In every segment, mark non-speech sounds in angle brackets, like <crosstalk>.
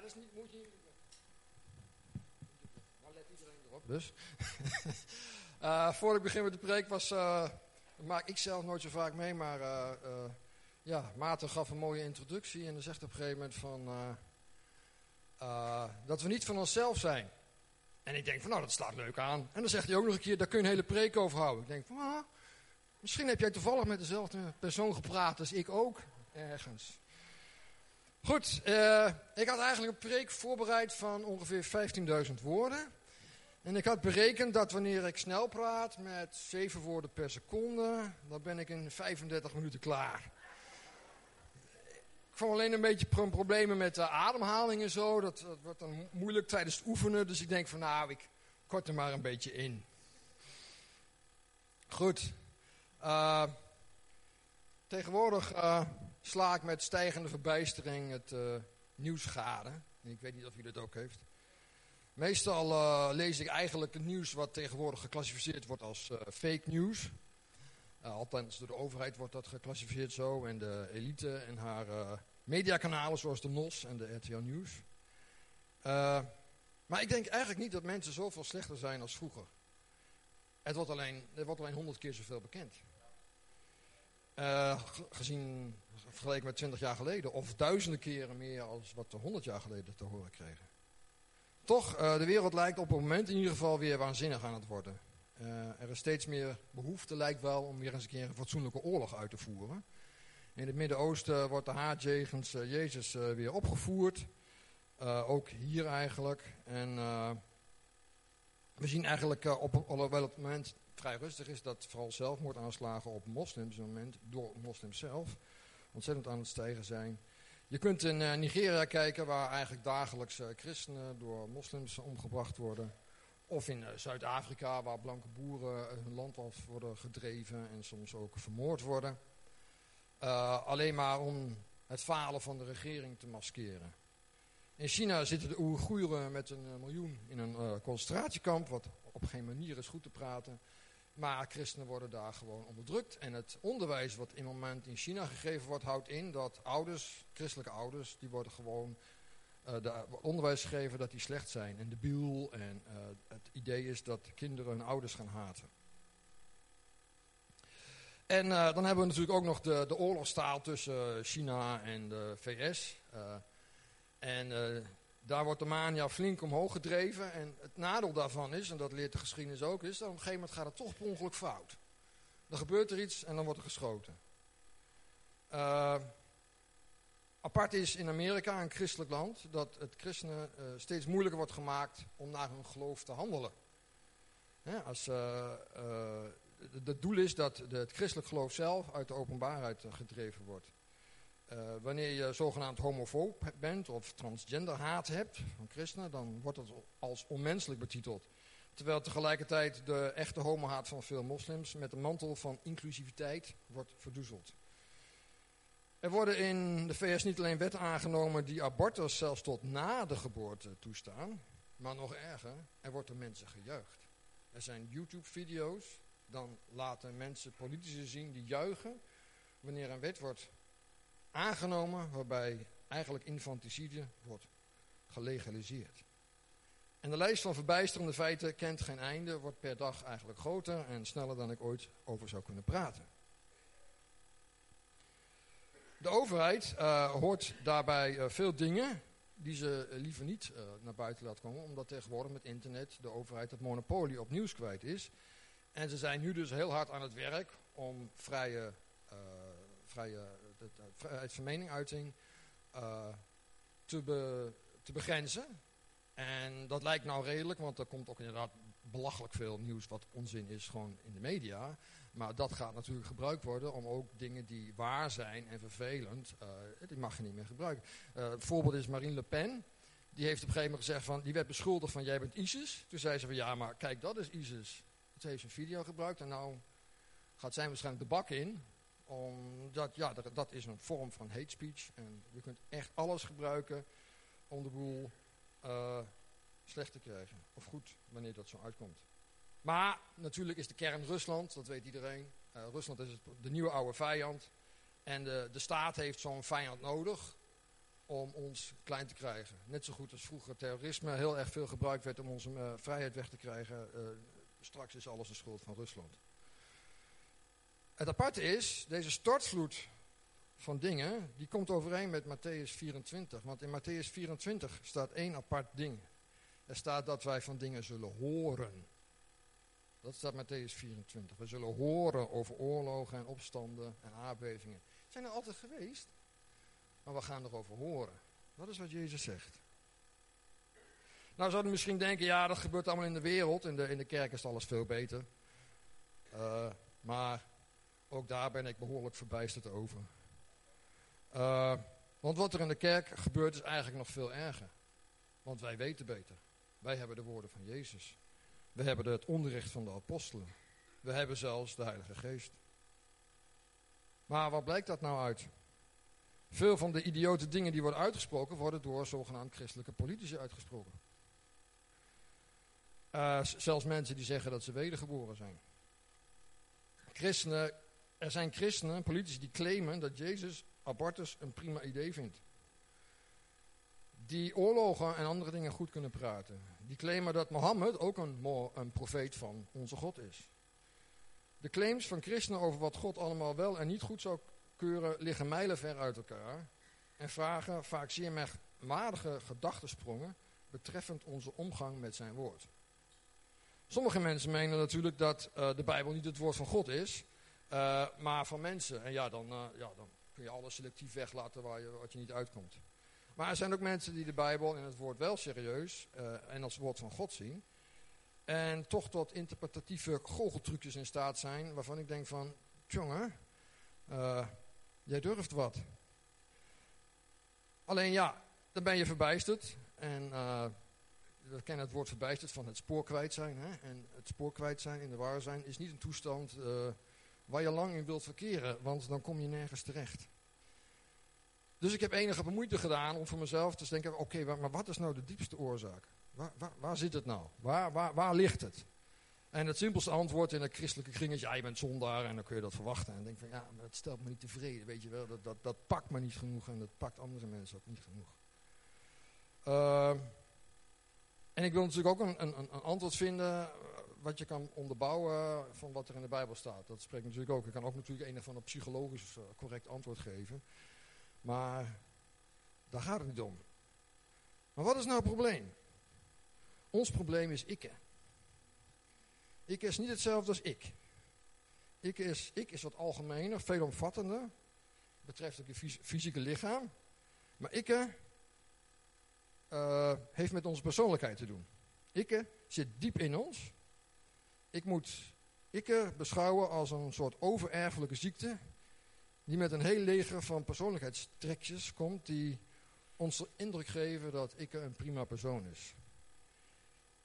dat is niet, moet je. Nou let iedereen erop, dus. uh, <laughs> voor ik begin met de preek was... Uh, maak ik zelf nooit zo vaak mee, maar... Uh, ja, Maarten gaf een mooie introductie en dan zegt op een gegeven moment van... dat we niet van onszelf zijn. En ik denk van, nou, dat slaat leuk aan. En dan zegt hij ook nog een keer, daar kun je een hele preek over houden. Ik denk van, ah, misschien heb jij toevallig met dezelfde persoon gepraat als ik ook, ergens. Goed, uh, ik had eigenlijk een preek voorbereid van ongeveer 15.000 woorden. En ik had berekend dat wanneer ik snel praat met 7 woorden per seconde, dan ben ik in 35 minuten klaar. Ik vond alleen een beetje problemen met de ademhaling en zo. Dat, dat wordt dan moeilijk tijdens het oefenen. Dus ik denk van nou, ik kort er maar een beetje in. Goed. Uh, tegenwoordig uh, sla ik met stijgende verbijstering het uh, nieuws gade. Ik weet niet of u dat ook heeft. Meestal uh, lees ik eigenlijk het nieuws wat tegenwoordig geclassificeerd wordt als fake news. althans, door de overheid wordt dat geclassificeerd zo. En de elite en haar mediakanalen zoals de NOS en de RTL Nieuws. maar ik denk eigenlijk niet dat mensen zoveel slechter zijn als vroeger. Het wordt alleen, er wordt alleen honderd keer zoveel bekend. Uh, gezien, vergeleken met 20 jaar geleden. Of duizenden keren meer als wat we 100 jaar geleden te horen kregen. Toch, uh, de wereld lijkt op het moment in ieder geval weer waanzinnig aan het worden. Uh, er is steeds meer behoefte, lijkt wel, om weer eens een keer een fatsoenlijke oorlog uit te voeren. In het Midden-Oosten wordt de haat jegens Jezus weer opgevoerd. ook hier eigenlijk. En we zien eigenlijk op, alhoewel het moment vrij rustig is dat vooral zelfmoordaanslagen op moslims, op moment door moslims zelf, ontzettend aan het stijgen zijn. Je kunt in uh, Nigeria kijken waar eigenlijk dagelijks uh, christenen door moslims omgebracht worden. Of in uh, Zuid-Afrika waar blanke boeren hun land af worden gedreven en soms ook vermoord worden. alleen maar om het falen van de regering te maskeren. In China zitten de Oeigoeren met een miljoen in een concentratiekamp, wat op geen manier is goed te praten. Maar christenen worden daar gewoon onderdrukt. En het onderwijs wat in moment in China gegeven wordt, houdt in dat ouders, christelijke ouders, die worden gewoon uh, de onderwijs gegeven dat die slecht zijn en debiel. En uh, het idee is dat kinderen hun ouders gaan haten. En uh, dan hebben we natuurlijk ook nog de, de oorlogstaal tussen China en de VS. en daar wordt de mania flink omhoog gedreven. En het nadeel daarvan is, en dat leert de geschiedenis ook, is dat op een gegeven moment gaat het toch per ongeluk fout. Dan gebeurt er iets en dan wordt er geschoten. Uh, apart is in Amerika, een christelijk land, dat het christenen uh, steeds moeilijker wordt gemaakt om naar hun geloof te handelen. als, het doel is dat het christelijk geloof zelf uit de openbaarheid gedreven wordt. Uh, wanneer je zogenaamd homofoob bent of transgender haat hebt van christenen, dan wordt dat als onmenselijk betiteld. Terwijl tegelijkertijd de echte homohaat van veel moslims met de mantel van inclusiviteit wordt verdoezeld. Er worden in de VS niet alleen wetten aangenomen die abortus zelfs tot na de geboorte toestaan, maar nog erger, er wordt mensen gejuicht. Er zijn YouTube-video's, dan laten mensen politici zien die juichen wanneer een wet wordt aangenomen waarbij eigenlijk infanticide wordt gelegaliseerd. En de lijst van verbijsterende feiten kent geen einde, wordt per dag eigenlijk groter en sneller dan ik ooit over zou kunnen praten. De overheid uh, hoort daarbij uh, veel dingen die ze uh, liever niet naar buiten laat komen, omdat tegenwoordig met internet de overheid het monopolie op nieuws kwijt is. En ze zijn nu dus heel hard aan het werk om vrije, vrije de, vrijheid van meningsuiting uh, te, be, te begrenzen. En dat lijkt nou redelijk, want er komt ook inderdaad belachelijk veel nieuws wat onzin is gewoon in de media. Maar dat gaat natuurlijk gebruikt worden om ook dingen die waar zijn en vervelend, uh, die mag je niet meer gebruiken. Uh, het voorbeeld is Marine Le Pen. Die heeft op een gegeven moment gezegd van, die werd beschuldigd van jij bent ISIS. Toen zei ze van ja, maar kijk dat is ISIS. Toen heeft ze een video gebruikt en nou gaat zij waarschijnlijk de bak in omdat, ja, dat, is een vorm van hate speech. En je kunt echt alles gebruiken om de boel uh, slecht te krijgen. Of goed, wanneer dat zo uitkomt. Maar natuurlijk is de kern Rusland, dat weet iedereen. Uh, Rusland is het, de nieuwe oude vijand. En de, de staat heeft zo'n vijand nodig om ons klein te krijgen. Net zo goed als vroeger terrorisme heel erg veel gebruikt werd om onze uh, vrijheid weg te krijgen. Straks is alles de schuld van Rusland. Het aparte is, deze stortvloed van dingen, die komt overeen met Matthäus 24. Want in Matthäus 24 staat één apart ding. Er staat dat wij van dingen zullen horen. Dat staat Matthäus 24. We zullen horen over oorlogen en opstanden en aardbevingen. Zijn er altijd geweest, maar we gaan erover horen. Dat is wat Jezus zegt. Nou zouden misschien denken, ja dat gebeurt allemaal in de wereld. In de, in de kerk is alles veel beter. Uh, maar ook daar ben ik behoorlijk verbijsterd over. Uh, want wat er in de kerk gebeurt is eigenlijk nog veel erger. Want wij weten beter. Wij hebben de woorden van Jezus. We hebben het onderricht van de apostelen. We hebben zelfs de Heilige Geest. Maar wat blijkt dat nou uit? Veel van de idiote dingen die worden uitgesproken, worden door zogenaamd christelijke politici uitgesproken. Uh, zelfs mensen die zeggen dat ze wedergeboren zijn. Christenen, er zijn christenen, politici die claimen dat Jezus abortus een prima idee vindt. Die oorlogen en andere dingen goed kunnen praten. Die claimen dat Mohammed ook een, een profeet van onze God is. De claims van christenen over wat God allemaal wel en niet goed zou keuren liggen mijlenver uit elkaar. En vragen vaak zeer merkwaardige gedachtensprongen betreffend onze omgang met zijn woord. Sommige mensen menen natuurlijk dat uh, de Bijbel niet het woord van God is, uh, maar van mensen. En ja dan, uh, ja, dan kun je alles selectief weglaten waar je, wat je niet uitkomt. Maar er zijn ook mensen die de Bijbel en het woord wel serieus en als woord van God zien. En toch tot interpretatieve goocheltrucjes in staat zijn, waarvan ik denk van, jongen, jij durft wat. Alleen ja, dan ben je verbijsterd en we kennen het woord verbijsterd van het spoor kwijt zijn. Hè? En het spoor kwijt zijn, in de war zijn, is niet een toestand waar je lang in wilt verkeren, want dan kom je nergens terecht. Dus ik heb enige bemoeite gedaan om voor mezelf te denken, oké, maar wat is nou de diepste oorzaak? Waar, waar, zit het nou? Waar, waar, waar ligt het? En het simpelste antwoord in een christelijke kring is, ja, je bent zondaar en dan kun je dat verwachten. En denk van, ja, maar dat stelt me niet tevreden, weet je wel. Dat, dat, dat pakt me niet genoeg en dat pakt andere mensen ook niet genoeg. Uh, en ik wil natuurlijk ook een, een, een, antwoord vinden wat je kan onderbouwen van wat er in de Bijbel staat. Dat spreekt natuurlijk ook. Ik kan ook natuurlijk een of ander psychologisch uh, correct antwoord geven. Maar daar gaat het niet om. Maar wat is nou het probleem? Ons probleem is ikke. Ik is niet hetzelfde als ik. Ik is, ik is wat algemener, veelomvattender. Betreft ook je fysieke lichaam. Maar ikke uh, heeft met onze persoonlijkheid te doen. Ikke zit diep in ons. Ik moet ikke beschouwen als een soort overerfelijke ziekte. Die met een heel leger van persoonlijkheidstrekjes komt. Die ons de indruk geven dat ikke een prima persoon is.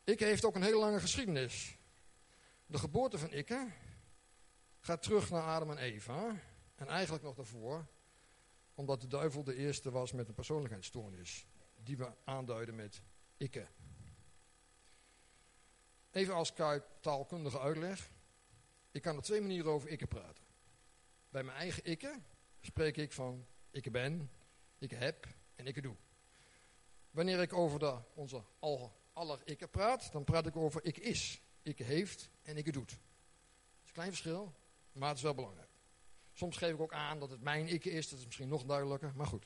Ikke heeft ook een hele lange geschiedenis. De geboorte van ikke gaat terug naar Adam en Eva. En eigenlijk nog daarvoor. Omdat de duivel de eerste was met een persoonlijkheidsstoornis die we aanduiden met ikke. Even als taalkundige uitleg. Ik kan er twee manieren over ikke praten. Bij mijn eigen ikke spreek ik van ik ben, ik heb en ik doe. Wanneer ik over de, onze aller ikke praat, dan praat ik over ik is, ik heeft en ik doet. Het is een klein verschil, maar het is wel belangrijk. Soms geef ik ook aan dat het mijn ikke is, dat is misschien nog duidelijker, maar goed.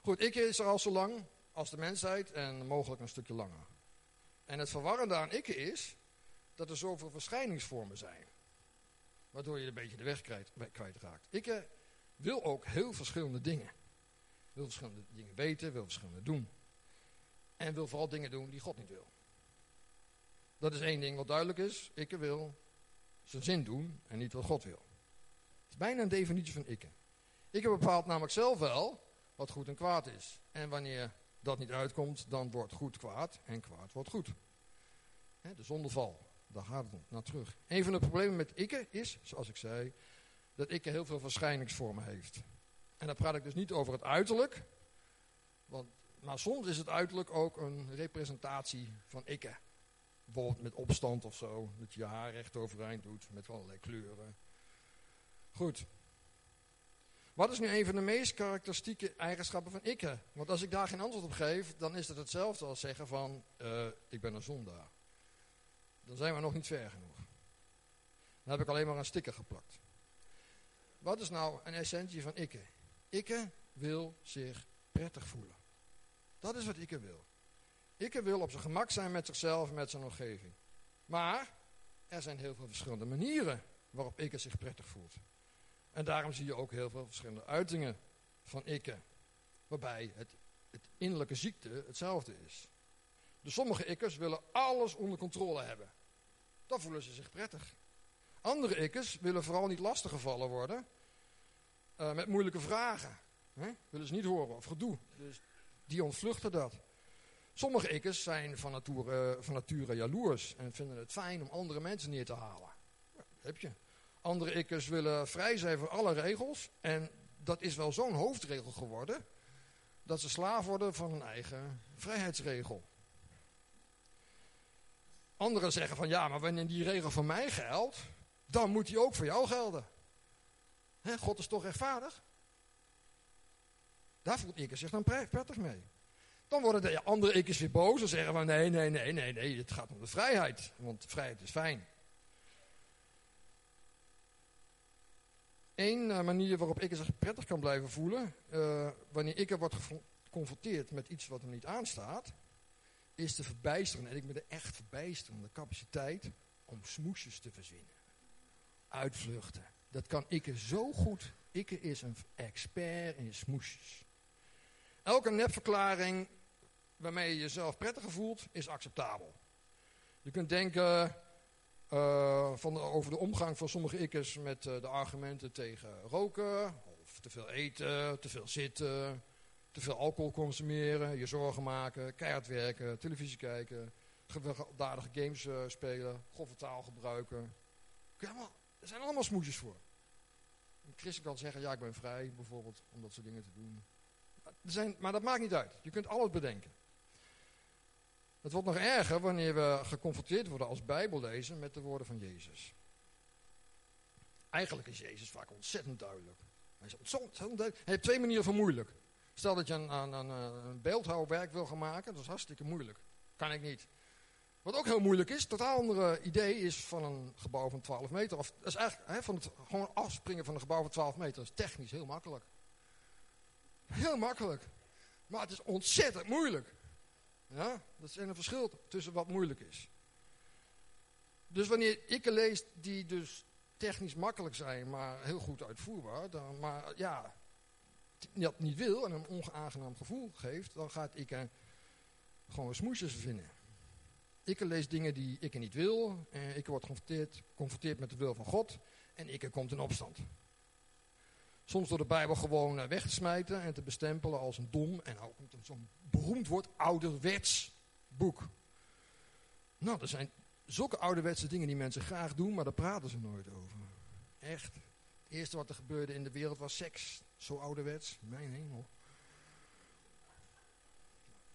Goed, ik is er al zo lang als de mensheid en mogelijk een stukje langer. En het verwarrende aan ikke is dat er zoveel verschijningsvormen zijn. Waardoor je een beetje de weg kwijtraakt. Ikke wil ook heel verschillende dingen. Wil verschillende dingen weten, wil verschillende doen. En wil vooral dingen doen die God niet wil. Dat is één ding wat duidelijk is. Ikke wil zijn zin doen en niet wat God wil. Het is bijna een definitie van ikke. Ikke bepaalt namelijk zelf wel wat goed en kwaad is. En wanneer dat niet uitkomt, dan wordt goed kwaad en kwaad wordt goed. de zondeval, daar gaat het naar terug. Een van de problemen met ikke is, zoals ik zei, dat ikke heel veel verschijningsvormen heeft. En dan praat ik dus niet over het uiterlijk, want, maar soms is het uiterlijk ook een representatie van ikke. Bijvoorbeeld met opstand of zo, dat je je haar recht overeind doet met allerlei kleuren. Goed, Wat is nu een van de meest karakteristieke eigenschappen van ikke? Want als ik daar geen antwoord op geef, dan is het hetzelfde als zeggen van, uh, ik ben een zondaar. Dan zijn we nog niet ver genoeg. Dan heb ik alleen maar een sticker geplakt. Wat is nou een essentie van ikke? Ikke wil zich prettig voelen. Dat is wat ikke wil. Ikke wil op zijn gemak zijn met zichzelf en met zijn omgeving. Maar er zijn heel veel verschillende manieren waarop ikke zich prettig voelt. En daarom zie je ook heel veel verschillende uitingen van ikke. Waarbij het, het innerlijke ziekte hetzelfde is. De sommige ikkers willen alles onder controle hebben. Dan voelen ze zich prettig. Andere ikkers willen vooral niet lastiggevallen worden uh, met moeilijke vragen. Hè? Willen ze niet horen of gedoe. Dus die ontvluchten dat. Sommige ikkers zijn van nature, van nature jaloers en vinden het fijn om andere mensen neer te halen. Ja, heb je. Andere ikkers willen vrij zijn van alle regels. En dat is wel zo'n hoofdregel geworden. Dat ze slaaf worden van hun eigen vrijheidsregel. Anderen zeggen van ja, maar wanneer die regel voor mij geldt, dan moet die ook voor jou gelden. God is toch rechtvaardig? Daar voelt Ikke zich dan prettig mee. Dan worden de andere Ikke's weer boos en zeggen van nee, nee, nee, nee, nee, het gaat om de vrijheid. Want vrijheid is fijn. Eén uh, manier waarop Ikke zich prettig kan blijven voelen, uh, wanneer Ikke wordt geconfronteerd met iets wat hem niet aanstaat, is te verbijsteren, en ik met de echt verbijsterende capaciteit om smoesjes te verzinnen. Uitvluchten. Dat kan Ikke zo goed. Ikke is een expert in smoesjes. Elke nepverklaring waarmee je jezelf prettiger voelt, is acceptabel. Je kunt denken uh, van over de omgang van sommige ikkers met uh, de argumenten tegen roken, of te veel eten, te veel zitten, te veel alcohol consumeren, je zorgen maken, keihard werken, televisie kijken, gewelddadige games uh, spelen, grove taal gebruiken. Er zijn allemaal smoesjes voor. Een christen kan zeggen, ja ik ben vrij bijvoorbeeld, om dat soort dingen te doen. Er zijn, maar dat maakt niet uit. Je kunt alles bedenken. Het wordt nog erger wanneer we geconfronteerd worden als bijbellezer met de woorden van Jezus. Eigenlijk is Jezus vaak ontzettend duidelijk. Hij is ontzettend duidelijk. Hij heeft twee manieren van moeilijk. Stel dat je een, een, een, een beeldhouwwerk wil gaan maken, dat is hartstikke moeilijk. Kan ik niet. Wat ook heel moeilijk is, totaal andere idee is van een gebouw van 12 meter. Of, dat is eigenlijk van het gewoon afspringen van een gebouw van 12 meter. Dat is technisch heel makkelijk. Heel makkelijk. Maar het is ontzettend moeilijk. Ja, dat is een verschil tussen wat moeilijk is. Dus wanneer ik lees die dus technisch makkelijk zijn, maar heel goed uitvoerbaar, dan, maar ja, dat niet wil en een onaangenaam gevoel geeft, dan gaat ik gewoon smoesjes vinden. Ik lees dingen die ik niet wil, en ik word geconfronteerd, met de wil van God en ik komt in opstand. Soms door de Bijbel gewoon eh, weg te smijten en te bestempelen als een dom en ook zo'n beroemd woord ouderwets boek. Nou, er zijn zulke ouderwetse dingen die mensen graag doen, maar daar praten ze nooit over. Echt. Het eerste wat er gebeurde in de wereld was seks. Zo ouderwets. Mijn hemel.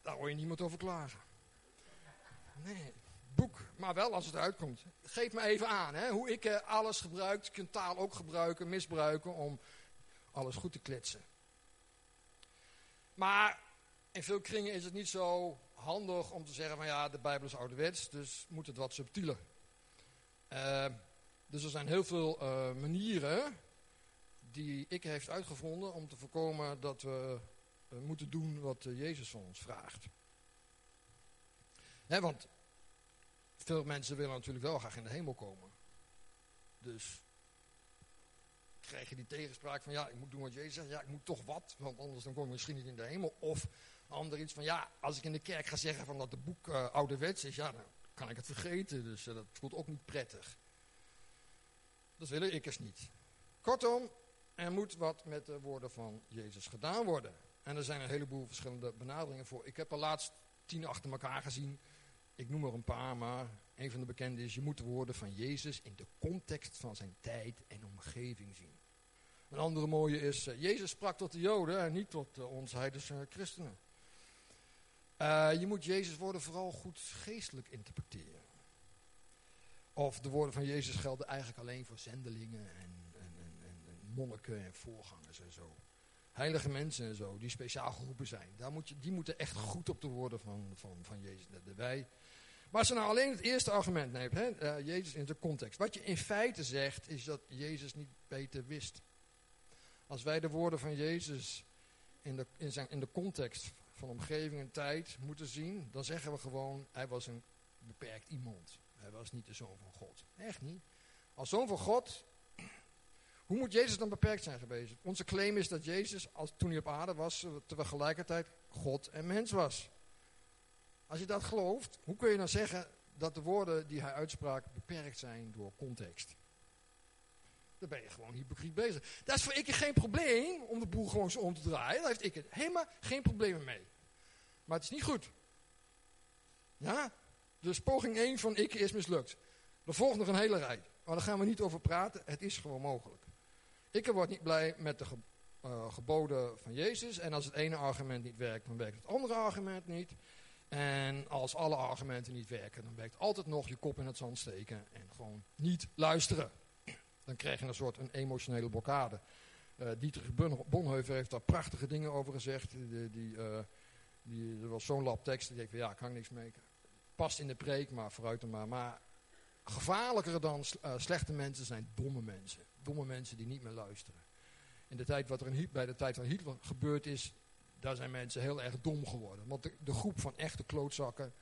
Daar hoor je niemand over klagen. Nee, boek. Maar wel als het uitkomt. Geef me even aan hè, hoe ik eh, alles gebruik. Kunt taal ook gebruiken, misbruiken om alles goed te kletsen. Maar in veel kringen is het niet zo handig om te zeggen van ja, de Bijbel is ouderwets, dus moet het wat subtieler. Uh, dus er zijn heel veel uh, manieren die ik heeft uitgevonden om te voorkomen dat we uh, moeten doen wat Jezus van ons vraagt. Hè, want veel mensen willen natuurlijk wel graag in de hemel komen. Dus krijg je die tegenspraak van ja, ik moet doen wat Jezus zegt. Ja, ik moet toch wat, want anders dan kom ik misschien niet in de hemel. Of ander iets van ja, als ik in de kerk ga zeggen van dat de boek uh, ouderwets is, ja, dan kan ik het vergeten. Dus uh, dat voelt ook niet prettig. Dat willen ik eens niet. Kortom, er moet wat met de woorden van Jezus gedaan worden. En er zijn een heleboel verschillende benaderingen voor. Ik heb er laatst tien achter elkaar gezien. Ik noem er een paar, maar een van de bekende is... je moet de woorden van Jezus in de context van zijn tijd en omgeving zien. Een andere mooie is... Uh, Jezus sprak tot de Joden en niet tot uh, ons heidense christenen. Uh, je moet Jezus woorden vooral goed geestelijk interpreteren. Of de woorden van Jezus gelden eigenlijk alleen voor zendelingen en, en, en, en monniken en voorgangers en zo. Heilige mensen en zo, die speciaal geroepen zijn. Daar moet je, die moeten echt goed op de woorden van, van, van Jezus. De, wij. Maar als je nou alleen het eerste argument neemt, hè, Jezus in de context. Wat je in feite zegt, is dat Jezus niet beter wist. Als wij de woorden van Jezus in de, in zijn, in de context van omgeving en tijd moeten zien, dan zeggen we gewoon, hij was een beperkt iemand. Hij was niet de zoon van God. Echt niet. Als zoon van God, hoe moet Jezus dan beperkt zijn geweest? Onze claim is dat Jezus, als, toen hij op aarde was, tegelijkertijd God en mens was. Als je dat gelooft, hoe kun je dan zeggen dat de woorden die hij uitsprak beperkt zijn door context? Dan ben je gewoon hypocriet bezig. Dat is voor ik geen probleem om de boel gewoon zo om te draaien. Daar heeft ik helemaal geen problemen mee. Maar het is niet goed. Ja? Dus poging 1 van ik is mislukt. Er volgt nog een hele rij. Maar daar gaan we niet over praten. Het is gewoon mogelijk. Ik word niet blij met de uh, geboden van Jezus. En als het ene argument niet werkt, dan werkt het andere argument niet. En als alle argumenten niet werken, dan werkt altijd nog je kop in het zand steken en gewoon niet luisteren. Dan krijg je een soort een emotionele blokkade. Uh, Dietrich Bonhoeffer heeft daar prachtige dingen over gezegd. Die, die, uh, die, er was zo'n lab tekst, die ja, ik niks mee. Past in de preek, maar vooruit dan maar. Maar gevaarlijker dan uh, slechte mensen zijn domme mensen. Domme mensen die niet meer luisteren. In de tijd wat er in, bij de tijd van Hitler gebeurd is, daar zijn mensen heel erg dom geworden. Want de groep van echte klootzakken,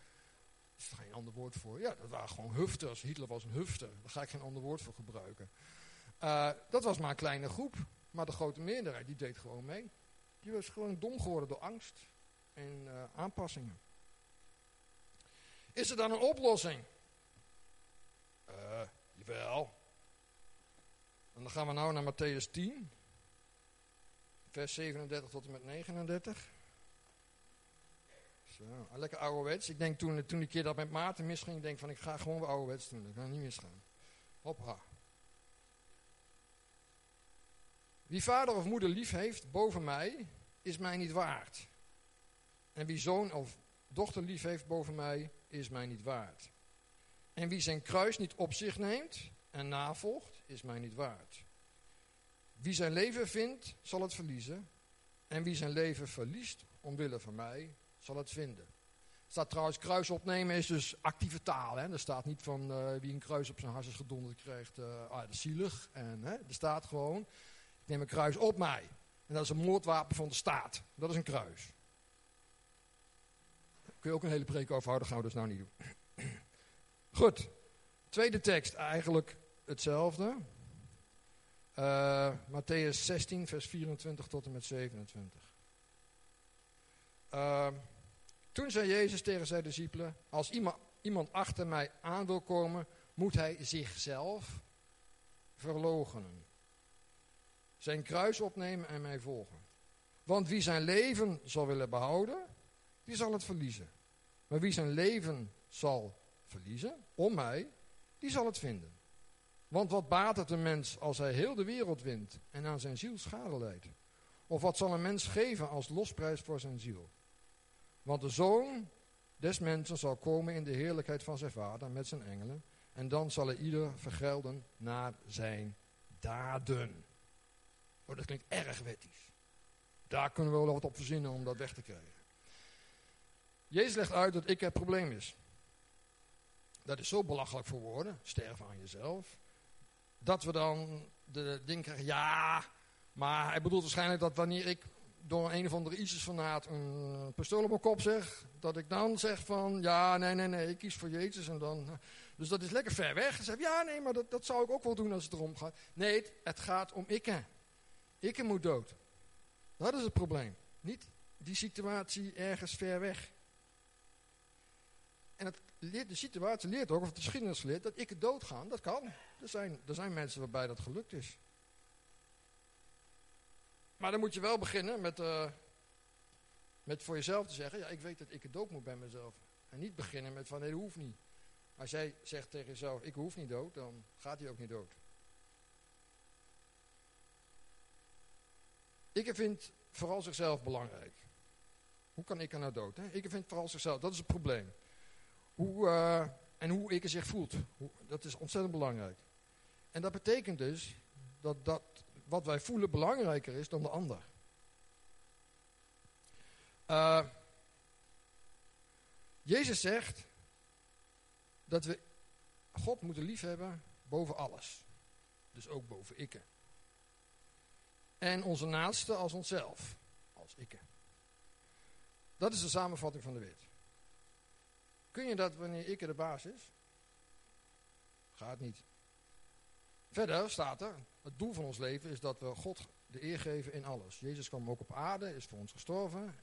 is geen ander woord voor. Ja, dat waren gewoon hufters. Hitler was een hufter. Daar ga ik geen ander woord voor gebruiken. Uh, dat was maar een kleine groep. Maar de grote meerderheid, die deed gewoon mee. Die was gewoon dom geworden door angst en uh, aanpassingen. Is er dan een oplossing? Uh, jawel. En dan gaan we nou naar Matthäus 10. Vers 37 tot en met 39. Zo, lekker ouderwets. Ik denk toen, toen die keer dat met Maarten misging, ik denk van ik ga gewoon weer ouderwets doen. Dat kan niet misgaan. Hoppa. Wie vader of moeder lief heeft boven mij, is mij niet waard. En wie zoon of dochter lief heeft boven mij, is mij niet waard. En wie zijn kruis niet op zich neemt en navolgt, is mij niet waard. Wie zijn leven vindt, zal het verliezen. En wie zijn leven verliest omwille van mij, zal het vinden. Er staat trouwens, kruis opnemen is dus actieve taal. Hè? Er staat niet van uh, wie een kruis op zijn hart is gedonderd krijgt, uh, ah, dat is zielig. En, hè? Er staat gewoon, ik neem een kruis op mij. En dat is een moordwapen van de staat. Dat is een kruis. Kun je ook een hele preek over houden, gaan we dus nou niet doen. <clears throat> Goed, tweede tekst eigenlijk hetzelfde. Uh, Matthäus 16, vers 24 tot en met 27. Uh, toen zei Jezus tegen zijn discipelen, als iemand, iemand achter mij aan wil komen, moet hij zichzelf verloochenen. Zijn kruis opnemen en mij volgen. Want wie zijn leven zal willen behouden, die zal het verliezen. Maar wie zijn leven zal verliezen, om mij, die zal het vinden. Want wat baat het een mens als hij heel de wereld wint en aan zijn ziel schade leidt? Of wat zal een mens geven als losprijs voor zijn ziel? Want de zoon des mensen zal komen in de heerlijkheid van zijn vader met zijn engelen. En dan zal hij ieder vergelden naar zijn daden. Oh, dat klinkt erg wettisch. Daar kunnen we wel wat op verzinnen om dat weg te krijgen. Jezus legt uit dat ik het probleem is. Dat is zo belachelijk voor woorden, sterven aan jezelf. Dat we dan de ding krijgen, ja, maar hij bedoelt waarschijnlijk dat wanneer ik door een of andere ISIS-fanaat een pistool op mijn kop zeg, dat ik dan zeg van, ja, nee, nee, nee, ik kies voor Jezus en dan... Dus dat is lekker ver weg. Ze ja, nee, maar dat, dat zou ik ook wel doen als het erom gaat. Nee, het, gaat om ikke. Ikke moet dood. Dat is het probleem. Niet die situatie ergens ver weg. En het de situatie leert ook, of de geschiedenis leert, dat ikke doodgaan, dat kan. Er zijn, er zijn mensen waarbij dat gelukt is. Maar dan moet je wel beginnen met, uh, met voor jezelf te zeggen, ja, ik weet dat ik het dood moet bij mezelf. En niet beginnen met van, nee, dat hoeft niet. Als jij zegt tegen jezelf, ik hoef niet dood, dan gaat hij ook niet dood. Ik vind vooral zichzelf belangrijk. Hoe kan ik er nou dood? Hè? Ik vind vooral zichzelf, dat is het probleem. Hoe, uh, en hoe ik er zich voelt, dat is ontzettend belangrijk. En dat betekent dus dat, dat wat wij voelen belangrijker is dan de ander. Uh, Jezus zegt dat we God moeten liefhebben boven alles. Dus ook boven ikke. En onze naaste als onszelf, als ikke. Dat is de samenvatting van de wet. Kun je dat wanneer ikke de baas is? Gaat niet. Verder staat er, het doel van ons leven is dat we God de eer geven in alles. Jezus kwam ook op aarde, is voor ons gestorven.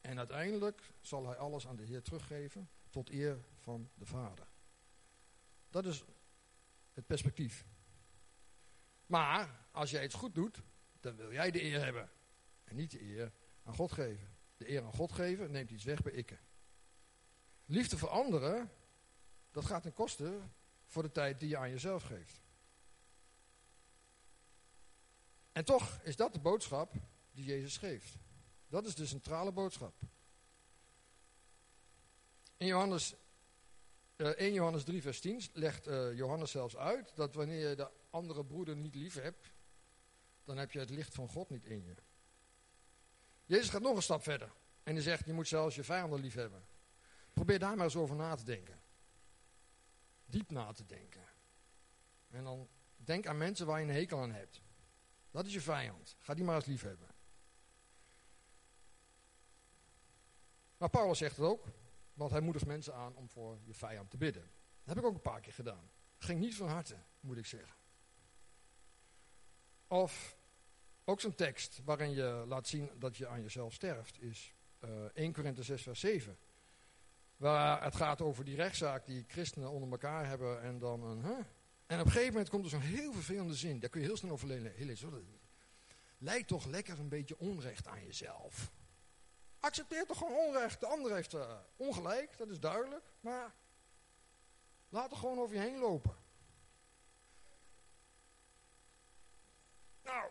En uiteindelijk zal hij alles aan de Heer teruggeven tot eer van de Vader. Dat is het perspectief. Maar als jij iets goed doet, dan wil jij de eer hebben. En niet de eer aan God geven. De eer aan God geven neemt iets weg bij ikke. Liefde voor anderen, dat gaat ten koste voor de tijd die je aan jezelf geeft. En toch is dat de boodschap die Jezus geeft. Dat is de centrale boodschap. In Johannes, uh, eh, 1 Johannes 3 vers 10 legt uh, Johannes zelfs uit dat wanneer je de andere broeder niet lief hebt, dan heb je het licht van God niet in je. Jezus gaat nog een stap verder. En hij zegt, je moet zelfs je vijanden lief hebben. Probeer daar maar eens over na te denken. Diep na te denken. En dan denk aan mensen waar je een hekel aan hebt. Dat is je vijand. Ga die maar eens lief hebben. Maar Paulus zegt het ook. Want hij moedigt mensen aan om voor je vijand te bidden. Dat heb ik ook een paar keer gedaan. Ging niet van harte, moet ik zeggen. Of ook zo'n tekst waarin je laat zien dat je aan jezelf sterft, is uh, 1 Korinthe 6 vers 7. Waar het gaat over die rechtszaak die christenen onder elkaar hebben en dan een... Huh? En op een gegeven moment komt er zo'n heel vervelende zin. Daar kun je heel snel over lezen. Lijkt toch lekker een beetje onrecht aan jezelf. Accepteer toch gewoon onrecht. De ander heeft uh, ongelijk, dat is duidelijk. Maar laat er gewoon over je heen lopen. Nou,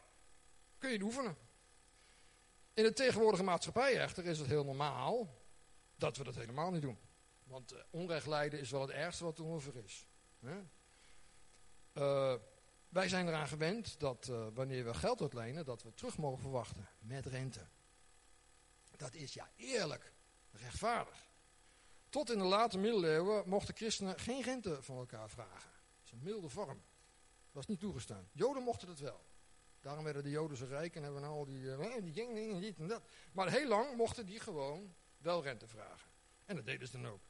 kun je het oefenen. In de tegenwoordige maatschappij echter is het heel normaal dat we dat helemaal niet doen. Want uh, onrecht lijden is wel het ergste wat er ongeveer is. Uh, wij zijn eraan gewend dat uh, wanneer we geld uitlenen, dat we terug mogen verwachten met rente. Dat is ja eerlijk, rechtvaardig. Tot in de late middeleeuwen mochten christenen geen rente van elkaar vragen. Dat is een milde vorm. Dat was niet toegestaan. Joden mochten het wel. Daarom werden de Joden zo rijk en hebben we al die, uh, die dingen, dit en dat. Maar heel lang mochten die gewoon wel rente vragen. En dat deden ze dan ook.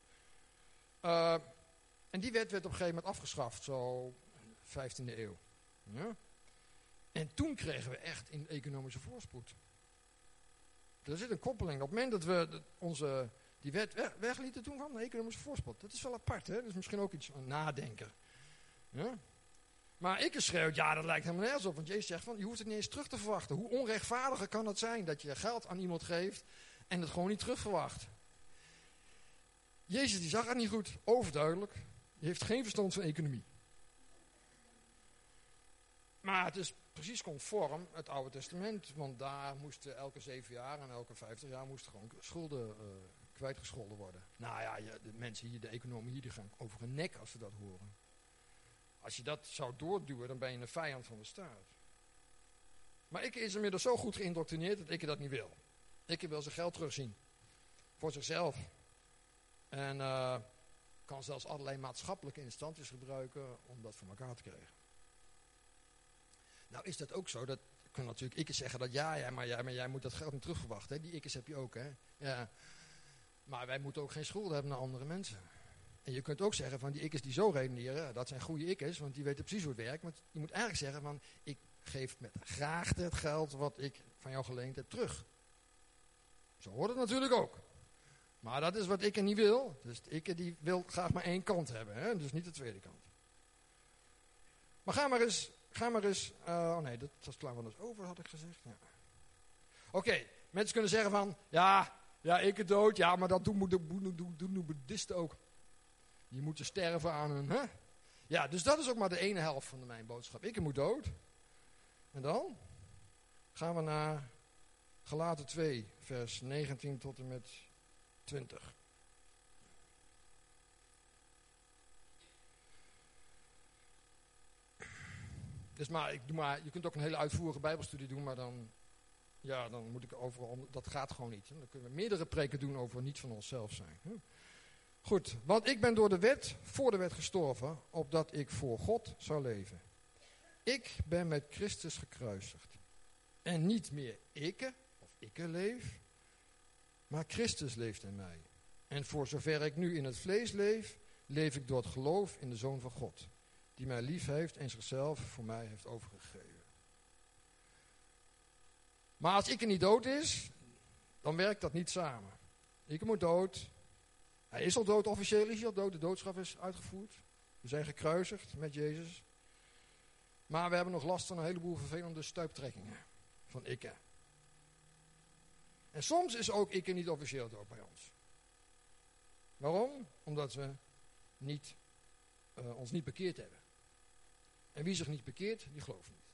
En die wet werd op een gegeven moment afgeschaft, zo 15e eeuw. Ja? En toen kregen we echt in economische voorspoed. Er zit een koppeling. Op het moment dat we onze, die wet weg, weglieten toen van de economische voorspoed. Dat is wel apart, hè? Dat is misschien ook iets van nadenken. Ja? Maar ik schreeuwt, ja, dat lijkt helemaal nergens op. Want Jezus zegt van, je hoeft het niet eens terug te verwachten. Hoe onrechtvaardiger kan het zijn dat je geld aan iemand geeft en het gewoon niet terugverwacht. Jezus die zag het niet goed, overduidelijk. Je heeft geen verstand van economie. Maar het is precies conform het Oude Testament. Want daar moesten elke zeven jaar en elke vijftig jaar moesten gewoon schulden uh, kwijtgescholden worden. Nou ja, de mensen hier, de economen hier, die gaan over hun nek als ze dat horen. Als je dat zou doorduwen, dan ben je een vijand van de staat. Maar ik is inmiddels zo goed geïndoctrineerd dat ik dat niet wil. Ik wil zijn geld terugzien. Voor zichzelf. En uh, kan zelfs allerlei maatschappelijke instanties gebruiken om dat voor elkaar te krijgen. Nou is dat ook zo, dat kan natuurlijk ikke zeggen dat ja, ja maar, maar jij moet dat geld niet terugverwachten. Hè? Die ikkes heb je ook, hè. Ja. Maar wij moeten ook geen schulden hebben naar andere mensen. En je kunt ook zeggen van die ikkes die zo redeneren, dat zijn goede ikkes, want die weten precies hoe het werkt. Maar je moet eigenlijk zeggen van, ik geef met graagte het geld wat ik van jou geleend heb terug. Zo hoort het natuurlijk ook. Maar dat is wat ik er niet wil. Dus ik die wil graag maar één kant hebben, hè? dus niet de tweede kant. Maar ga maar eens Ga maar eens... Uh, oh nee, dat was klaar van ons over, had ik gezegd. Ja. Oké, mensen kunnen zeggen van... Ja, ja, ik het dood. Ja, maar dat doen, doen, doen, doen de boeddhisten ook. Die moeten sterven aan hun... Hè? Ja, dus dat is ook maar de ene helft van mijn boodschap. Ik moet dood. En dan gaan we naar Galaten 2, vers 19 tot en met 20. Dus maar, ik doe maar, je kunt ook een hele uitvoerige bijbelstudie doen, maar dan, ja, dan moet ik overal, dat gaat gewoon niet. Dan kunnen we meerdere preken doen over niet van onszelf zijn. Goed, want ik ben door de wet, voor de wet gestorven, opdat ik voor God zou leven. Ik ben met Christus gekruisigd. En niet meer ik, of ik leef, maar Christus leeft in mij. En voor zover ik nu in het vlees leef, leef ik door het geloof in de Zoon van God, die mij lief heeft en zichzelf voor mij heeft overgegeven. Maar als ik er niet dood is, dan werkt dat niet samen. Ik moet dood. Hij is al dood, officieel is hij al dood. De doodschap is uitgevoerd. We zijn gekruisigd met Jezus. Maar we hebben nog last van een heleboel vervelende stuiptrekkingen van ikke. En soms is ook ikke niet officieel dood bij ons. Waarom? Omdat we niet, uh, ons niet bekeerd hebben. En wie zich niet bekeert, die gelooft niet.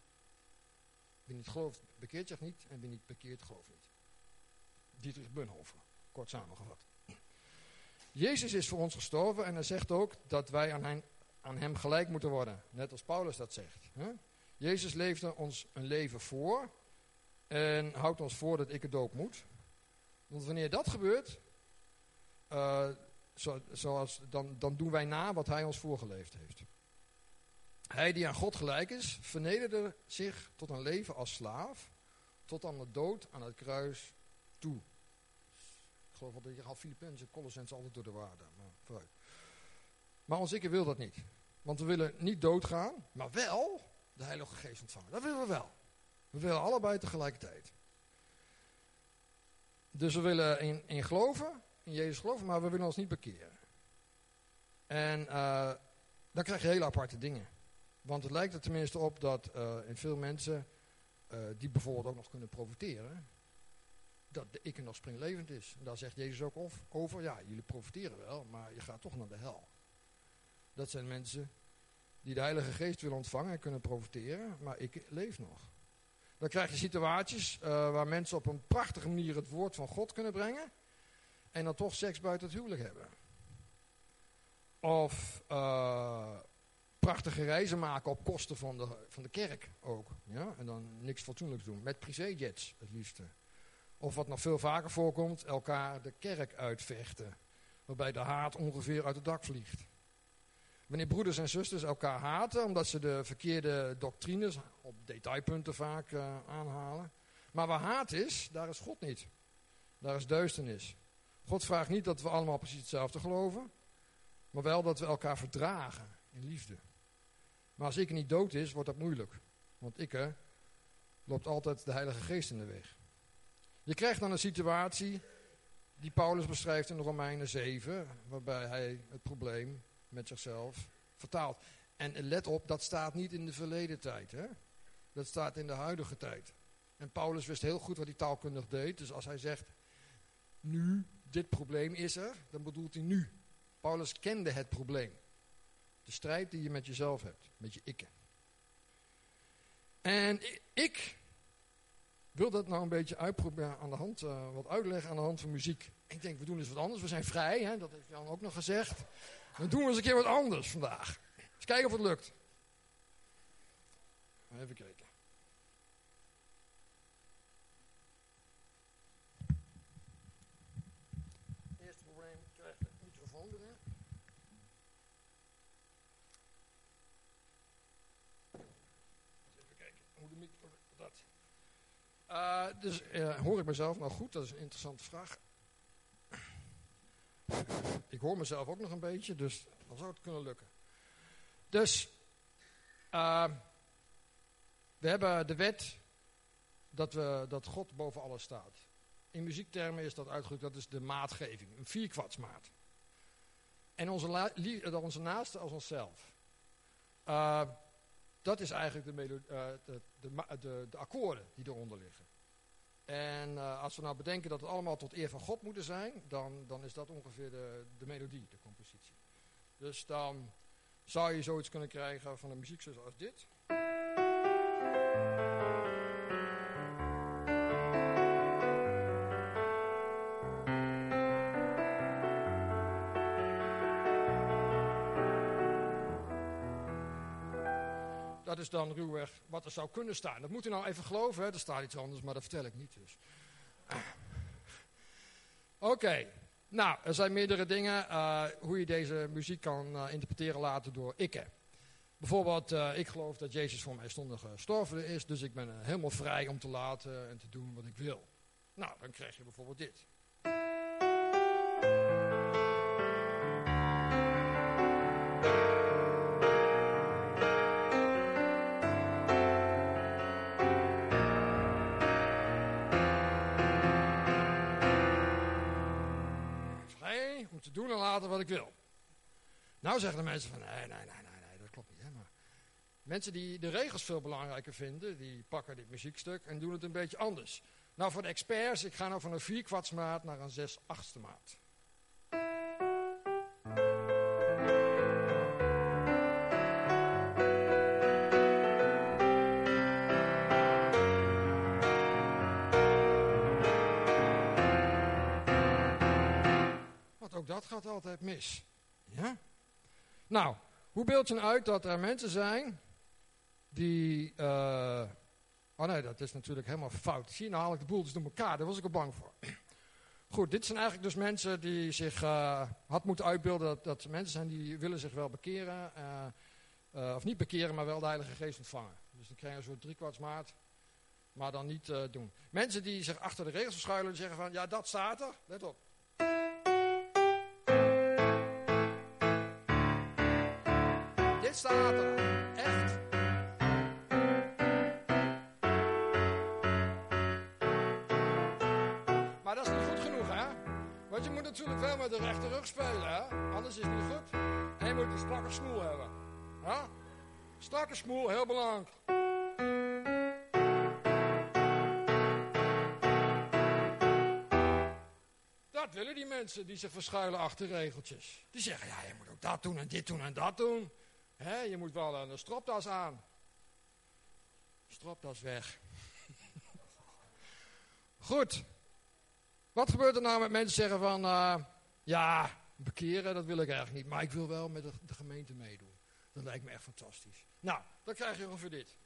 Wie niet gelooft, bekeert zich niet. En wie niet bekeert, gelooft niet. Dietrich Bunhofer, kort samengevat. Jezus is voor ons gestorven en hij zegt ook dat wij aan hem, gelijk moeten worden. Net als Paulus dat zegt. Hè? Jezus leefde ons een leven voor en houdt ons voor dat ik het doop moet. Want wanneer dat gebeurt, zo, zoals, dan, dan doen wij na wat hij ons voorgeleefd heeft. Hij die aan God gelijk is, vernederde zich tot een leven als slaaf, tot aan de dood aan het kruis toe. Ik geloof dat je gaat Filippenzen en Colossens altijd door de waarde, maar ons ik wil dat niet. Want we willen niet doodgaan, maar wel de Heilige Geest ontvangen. Dat willen we wel. We willen allebei tegelijkertijd. Dus we willen in, in geloven, in Jezus geloven, maar we willen ons niet bekeren. En uh, dan krijg je hele aparte dingen. Want het lijkt er tenminste op dat uh, in veel mensen, uh, die bijvoorbeeld ook nog kunnen profiteren, dat de ikke nog springlevend is. En daar zegt Jezus ook of, over, ja, jullie profiteren wel, maar je gaat toch naar de hel. Dat zijn mensen die de Heilige Geest willen ontvangen en kunnen profiteren, maar ik leef nog. Dan krijg je situaties uh, waar mensen op een prachtige manier het woord van God kunnen brengen. En dan toch seks buiten het huwelijk hebben. Of prachtige reizen maken op kosten van de, van de kerk ook. Ja? En dan niks fatsoenlijks doen. Met privéjets het liefste. Of wat nog veel vaker voorkomt, elkaar de kerk uitvechten. Waarbij de haat ongeveer uit het dak vliegt. Wanneer broeders en zusters elkaar haten omdat ze de verkeerde doctrines op detailpunten vaak uh, aanhalen. Maar waar haat is, daar is God niet. Daar is duisternis. God vraagt niet dat we allemaal precies hetzelfde geloven, maar wel dat we elkaar verdragen in liefde. Maar als ik niet dood is, wordt dat moeilijk. Want ik loopt altijd de Heilige Geest in de weg. Je krijgt dan een situatie die Paulus beschrijft in Romeinen 7, waarbij hij het probleem met zichzelf vertaalt. En let op, dat staat niet in de verleden tijd. Hè? Dat staat in de huidige tijd. En Paulus wist heel goed wat hij taalkundig deed. Dus als hij zegt, nu, dit probleem is er, dan bedoelt hij nu. Paulus kende het probleem. De strijd die je met jezelf hebt, met je ikke. En ik wil dat nou een beetje uitproberen aan de hand, uh, wat uitleggen aan de hand van muziek. Ik denk, we doen eens wat anders. We zijn vrij, hè? dat heeft Jan ook nog gezegd. Dan doen we eens een keer wat anders vandaag. Eens kijken of het lukt. Even kijken. Eerste probleem, ik krijg de microfoon erin. Even kijken, hoe de microfoon, dat. Uh, dus uh, hoor ik mezelf nou goed? Dat is een interessante vraag. Ik hoor mezelf ook nog een beetje, dus dan zou het kunnen lukken. Dus, uh, we hebben de wet dat, we, dat God boven alles staat. In muziektermen is dat uitgedrukt, dat is de maatgeving, een vierkwartsmaat. En onze, onze naaste als onszelf. Dat is eigenlijk de, de, de, de akkoorden die eronder liggen. En uh, als we nou bedenken dat het allemaal tot eer van God moeten zijn, dan, dan is dat ongeveer de, de melodie, de compositie. Dus dan zou je zoiets kunnen krijgen van een muziek zoals dit. Dat is dan ruwweg wat er zou kunnen staan. Dat moet u nou even geloven, hè? er staat iets anders, maar dat vertel ik niet dus. Oké, nou, er zijn meerdere dingen uh, hoe je deze muziek kan uh, interpreteren laten door ikke. Bijvoorbeeld, uh, ik geloof dat Jezus voor mij stondig gestorven is, dus ik ben helemaal vrij om te laten en te doen wat ik wil. Nou, dan krijg je bijvoorbeeld dit. Wil. Nou zeggen de mensen van, nee, nee, nee, nee, nee dat klopt niet. Maar mensen die de regels veel belangrijker vinden, die pakken dit muziekstuk en doen het een beetje anders. Nou, voor de experts, ik ga nou van een 4 kwartsmaat naar een 6 achtste maat. Gaat altijd mis. Ja? Nou, hoe beeld je nou uit dat er mensen zijn die... Uh, oh nee, dat is natuurlijk helemaal fout. Zie nou haal ik de boel dus door elkaar. Daar was ik al bang voor. Goed, dit zijn eigenlijk dus mensen die zich uh, had moeten uitbeelden dat, dat mensen zijn die willen zich wel bekeren. Uh, of niet bekeren, maar wel de Heilige Geest ontvangen. Dus dan krijg je een soort driekwartsmaat, maar dan niet doen. Mensen die zich achter de regels verschuilen en zeggen van, ja dat staat er, let op. Dit staat er. Echt. Maar dat is niet goed genoeg, hè? Want je moet natuurlijk wel met de rechterrug spelen, hè? Anders is het niet goed. En je moet een strakke smoel hebben. Ja? Strakke smoel, heel belangrijk. Dat willen die mensen die zich verschuilen achter regeltjes. Die zeggen, ja, je moet ook dat doen en dit doen en dat doen. He, je moet wel een stropdas aan. Stropdas weg. <laughs> Goed. Wat gebeurt er nou met mensen zeggen van... Uh, ja, bekeren, dat wil ik eigenlijk niet. Maar ik wil wel met de, de gemeente meedoen. Dat lijkt me echt fantastisch. Nou, dan krijg je ongeveer dit.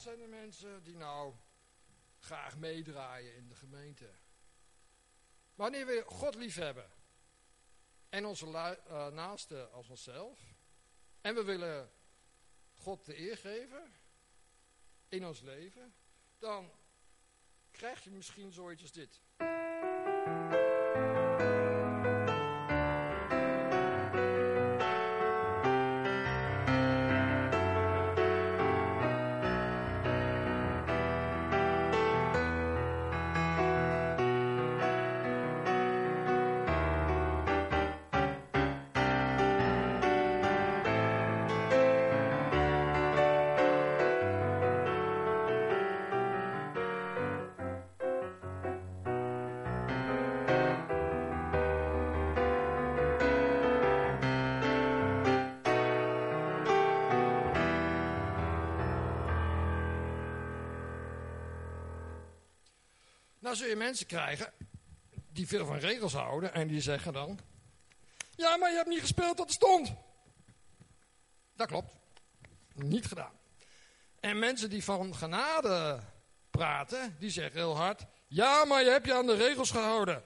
Zijn de mensen die nou graag meedraaien in de gemeente. Wanneer we God lief hebben en onze uh, naaste als onszelf en we willen God de eer geven in ons leven, dan krijg je misschien zoiets als dit. Dan zul je mensen krijgen die veel van regels houden en die zeggen dan... Ja, maar je hebt niet gespeeld tot er stond. Dat klopt. Niet gedaan. En mensen die van genade praten, die zeggen heel hard... Ja, maar je hebt je aan de regels gehouden.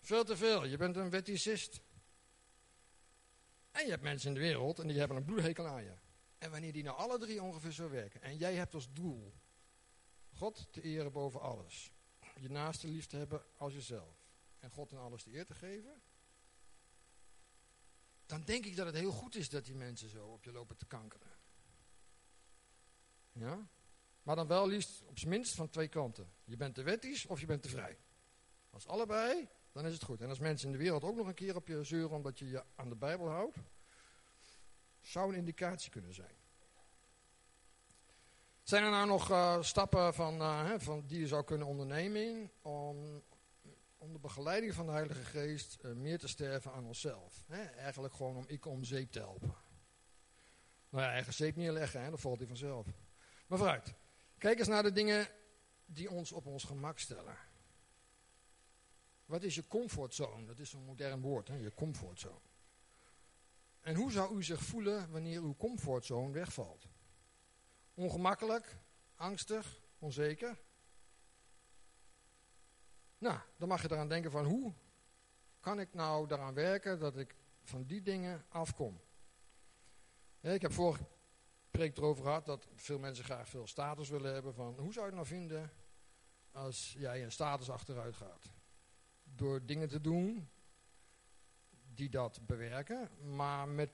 Veel te veel. Je bent een wetticist. En je hebt mensen in de wereld en die hebben een bloedhekel aan je. En wanneer die nou alle drie ongeveer zo werken... en jij hebt als doel God te eren boven alles je naaste lief te hebben als jezelf. En God en alles de eer te geven. Dan denk ik dat het heel goed is dat die mensen zo op je lopen te kankeren. Ja? Maar dan wel liefst op zijn minst van twee kanten. Je bent te wettisch of je bent te vrij. Als allebei, dan is het goed. En als mensen in de wereld ook nog een keer op je zeuren omdat je je aan de Bijbel houdt, zou een indicatie kunnen zijn. Zijn er nou nog uh, stappen van, uh, hè, van die je zou kunnen ondernemen om onder begeleiding van de Heilige Geest uh, meer te sterven aan onszelf? Hè? Eigenlijk gewoon om ik om zeep te helpen. Nou ja, eigen zeep neerleggen, hè, dat valt hij vanzelf. Maar vooruit. Kijk eens naar de dingen die ons op ons gemak stellen. Wat is je comfortzone? Dat is een modern woord, hè? je comfortzone. En hoe zou u zich voelen wanneer uw comfortzone wegvalt? Ongemakkelijk, angstig, onzeker? Nou, dan mag je eraan denken van hoe kan ik nou daaraan werken dat ik van die dingen afkom? Ik heb vorige preek erover gehad dat veel mensen graag veel status willen hebben van hoe zou je het nou vinden als jij een status achteruit gaat? Door dingen te doen die dat bewerken, maar met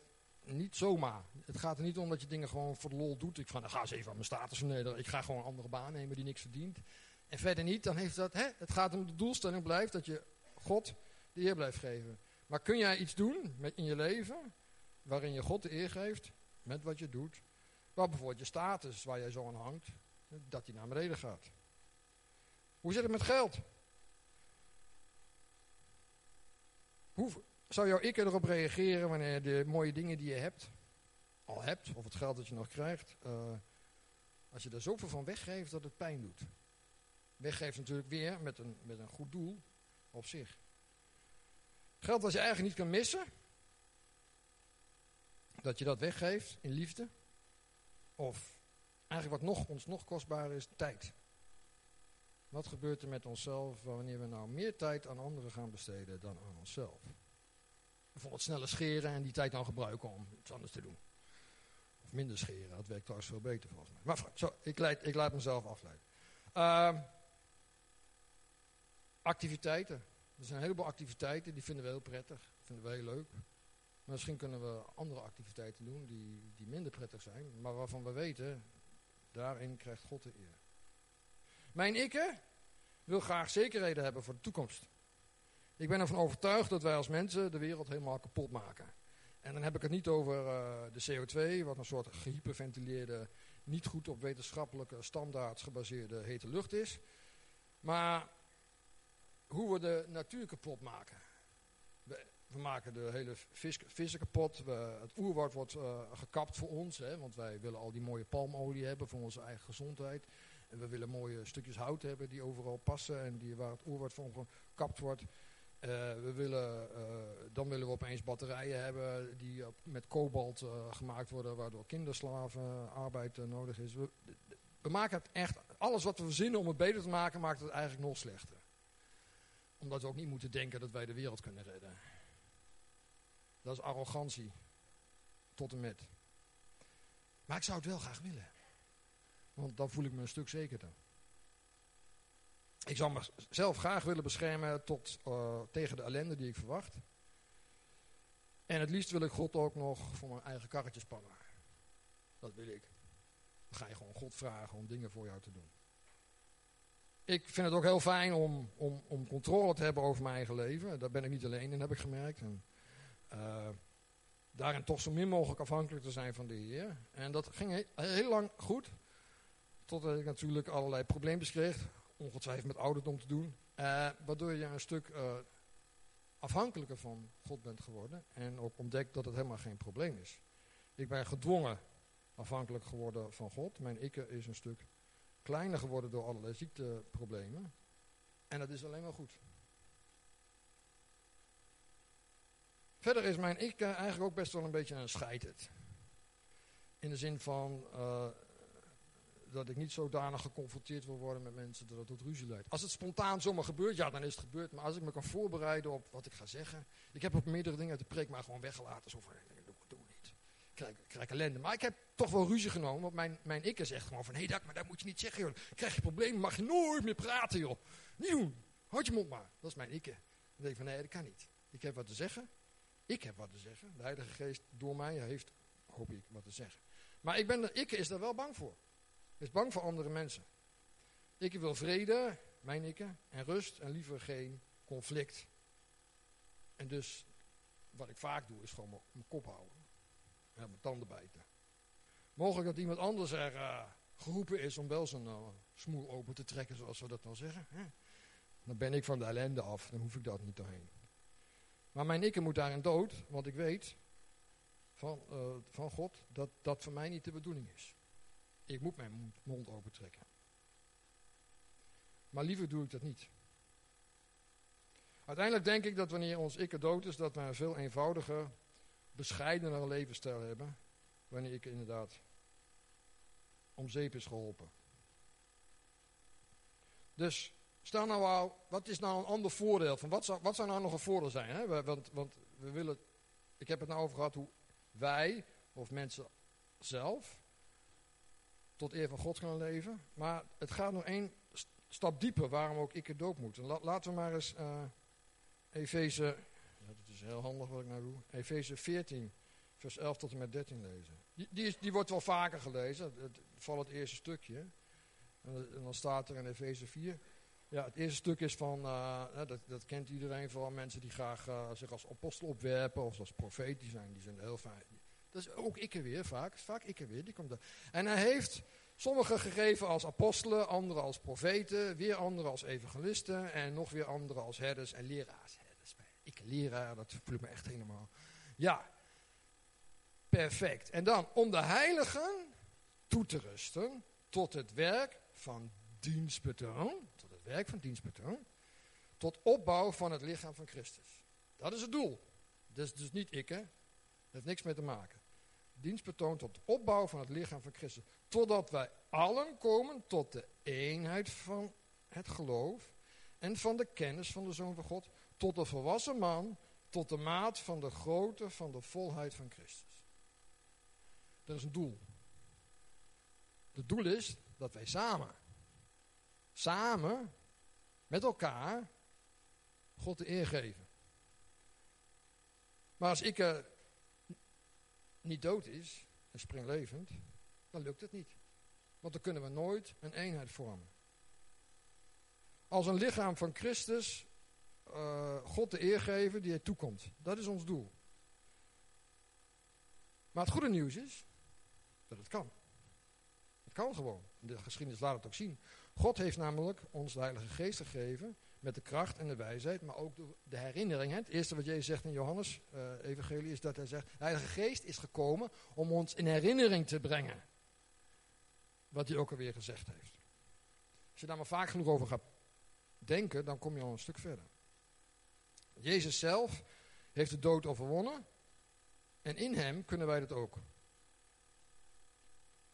niet zomaar. Het gaat er niet om dat je dingen gewoon voor de lol doet. Ik van, ga eens even aan mijn status vernederen. Ik ga gewoon een andere baan nemen die niks verdient. En verder niet, dan heeft dat, hè, het gaat om de doelstelling blijft dat je God de eer blijft geven. Maar kun jij iets doen met, in je leven waarin je God de eer geeft met wat je doet? Waar bijvoorbeeld je status, waar jij zo aan hangt, dat die naar beneden gaat. Hoe zit het met geld? Hoe, zou jouw ik erop reageren wanneer de mooie dingen die je hebt, al hebt, of het geld dat je nog krijgt, uh, als je er zoveel van weggeeft dat het pijn doet? Weggeeft natuurlijk weer met een, met een goed doel op zich. Geld wat je eigenlijk niet kan missen, dat je dat weggeeft in liefde. Of eigenlijk wat nog, ons nog kostbaarder is, tijd. Wat gebeurt er met onszelf wanneer we nou meer tijd aan anderen gaan besteden dan aan onszelf? Bijvoorbeeld sneller scheren en die tijd dan gebruiken om iets anders te doen. Of minder scheren, dat werkt trouwens veel beter volgens mij. Maar zo, ik, leid, ik laat mezelf afleiden. Uh, activiteiten. Er zijn een heleboel activiteiten, die vinden we heel prettig, vinden we heel leuk. Misschien kunnen we andere activiteiten doen die, die minder prettig zijn, maar waarvan we weten, daarin krijgt God de eer. Mijn ikke wil graag zekerheden hebben voor de toekomst. Ik ben ervan overtuigd dat wij als mensen de wereld helemaal kapot maken. En dan heb ik het niet over uh, de CO2, wat een soort gehyperventileerde, niet goed op wetenschappelijke standaards gebaseerde hete lucht is. Maar hoe we de natuur kapot maken. We, we maken de hele vis, vissen kapot. We, het oerwoud wordt uh, gekapt voor ons, hè, want wij willen al die mooie palmolie hebben voor onze eigen gezondheid. En we willen mooie stukjes hout hebben die overal passen en die, waar het oerwoud van gekapt wordt. Uh, we willen, uh, dan willen we opeens batterijen hebben die met kobalt uh, gemaakt worden, waardoor kinderslaven arbeid nodig is. We, we, maken het echt, alles wat we verzinnen om het beter te maken, maakt het eigenlijk nog slechter. Omdat we ook niet moeten denken dat wij de wereld kunnen redden. Dat is arrogantie. Tot en met. Maar ik zou het wel graag willen. Want dan voel ik me een stuk zekerder. Ik zou mezelf graag willen beschermen tot, uh, tegen de ellende die ik verwacht. En het liefst wil ik God ook nog voor mijn eigen karretje spannen. Dat wil ik. Dan ga je gewoon God vragen om dingen voor jou te doen. Ik vind het ook heel fijn om, om, om controle te hebben over mijn eigen leven. Daar ben ik niet alleen in, heb ik gemerkt. En, uh, daarin toch zo min mogelijk afhankelijk te zijn van de Heer. En dat ging heel, heel lang goed. Totdat ik natuurlijk allerlei probleempjes kreeg ongetwijfeld met ouderdom te doen. Uh, waardoor je een stuk uh, afhankelijker van God bent geworden. En ook ontdekt dat het helemaal geen probleem is. Ik ben gedwongen afhankelijk geworden van God. Mijn ikke is een stuk kleiner geworden door allerlei ziekteproblemen. En dat is alleen maar goed. Verder is mijn ikke eigenlijk ook best wel een beetje een scheiterd. In de zin van, uh, dat ik niet zodanig geconfronteerd wil worden met mensen dat het tot ruzie leidt. Als het spontaan zomaar gebeurt, ja, dan is het gebeurd. Maar als ik me kan voorbereiden op wat ik ga zeggen. Ik heb ook meerdere dingen uit de preek maar gewoon weggelaten. Zo van, nee, doe, doe niet. Ik krijg, ik krijg ellende. Maar ik heb toch wel ruzie genomen. Want mijn, mijn ik zegt gewoon van, hé hey, maar dat moet je niet zeggen, joh. Krijg je problemen, mag je nooit meer praten, joh. Doen. Houd je mond maar. Dat is mijn ikke. Dan denk ik van, nee, dat kan niet. Ik heb wat te zeggen. Ik heb wat te zeggen. De Heilige Geest door mij heeft, hoop ik, wat te zeggen. Maar ik ben, ikke is daar wel bang voor. Is bang voor andere mensen. Ik wil vrede, mijn ikke, en rust en liever geen conflict. En dus, wat ik vaak doe, is gewoon mijn kop houden. En mijn tanden bijten. Mogelijk dat iemand anders er uh, geroepen is om wel zijn uh, smoel open te trekken, zoals we dat dan zeggen. Hè? Dan ben ik van de ellende af, dan hoef ik dat niet doorheen. Maar mijn ikke moet daarin dood, want ik weet van, uh, van God dat dat voor mij niet de bedoeling is. Ik moet mijn mond open trekken. Maar liever doe ik dat niet. Uiteindelijk denk ik dat wanneer ons ikke dood is, dat we een veel eenvoudiger, bescheidener levensstijl hebben. Wanneer ik inderdaad om zeep is geholpen. Dus, stel nou al, wat is nou een ander voordeel? Van wat, zou, wat zou nou nog een voordeel zijn? Hè? Want, want we willen, ik heb het nou over gehad hoe wij, of mensen zelf, tot eer van God gaan leven. Maar het gaat nog één stap dieper waarom ook ik het doop moet. laten we maar eens uh, Efeze, ja, dat is heel handig wat ik nou doe, Efeze 14, vers 11 tot en met 13 lezen. Die, die, is, die wordt wel vaker gelezen, het, vooral het eerste stukje. En, en, dan staat er in Efeze 4, ja, het eerste stuk is van, uh, dat, dat, kent iedereen, vooral mensen die graag uh, zich als apostel opwerpen of als profeet, die zijn, die zijn heel fijn. Dat is ook ik er weer vaak, vaak ik er weer, die komt er. En hij heeft Sommigen gegeven als apostelen, anderen als profeten, weer anderen als evangelisten en nog weer anderen als herders en leraars. Ik leraar, dat voel ik me echt helemaal. Ja, perfect. En dan om de heiligen toe te rusten tot het werk van dienstbetoon, tot het werk van dienstbetoon, tot opbouw van het lichaam van Christus. Dat is het doel. Dat is dus niet ik, hè. Dat heeft niks mee te maken dienst betoont tot opbouw van het lichaam van Christus. Totdat wij allen komen tot de eenheid van het geloof en van de kennis van de Zoon van God. Tot de volwassen man, tot de maat van de grootte van de volheid van Christus. Dat is een doel. Het doel is dat wij samen, samen, met elkaar, God de eer geven. Maar als ik er niet dood is en springlevend, dan lukt het niet. Want dan kunnen we nooit een eenheid vormen. Als een lichaam van Christus uh, God de eer geven die hij toekomt. Dat is ons doel. Maar het goede nieuws is dat het kan. Het kan gewoon. De geschiedenis laat het ook zien. God heeft namelijk ons de Heilige Geest gegeven met de kracht en de wijsheid, maar ook de, herinnering. Hè. Het eerste wat Jezus zegt in Johannes, uh, evangelie, is dat hij zegt, de Heilige Geest is gekomen om ons in herinnering te brengen. Wat hij ook alweer gezegd heeft. Als je daar maar vaak genoeg over gaat denken, dan kom je al een stuk verder. Jezus zelf heeft de dood overwonnen. En in hem kunnen wij dat ook.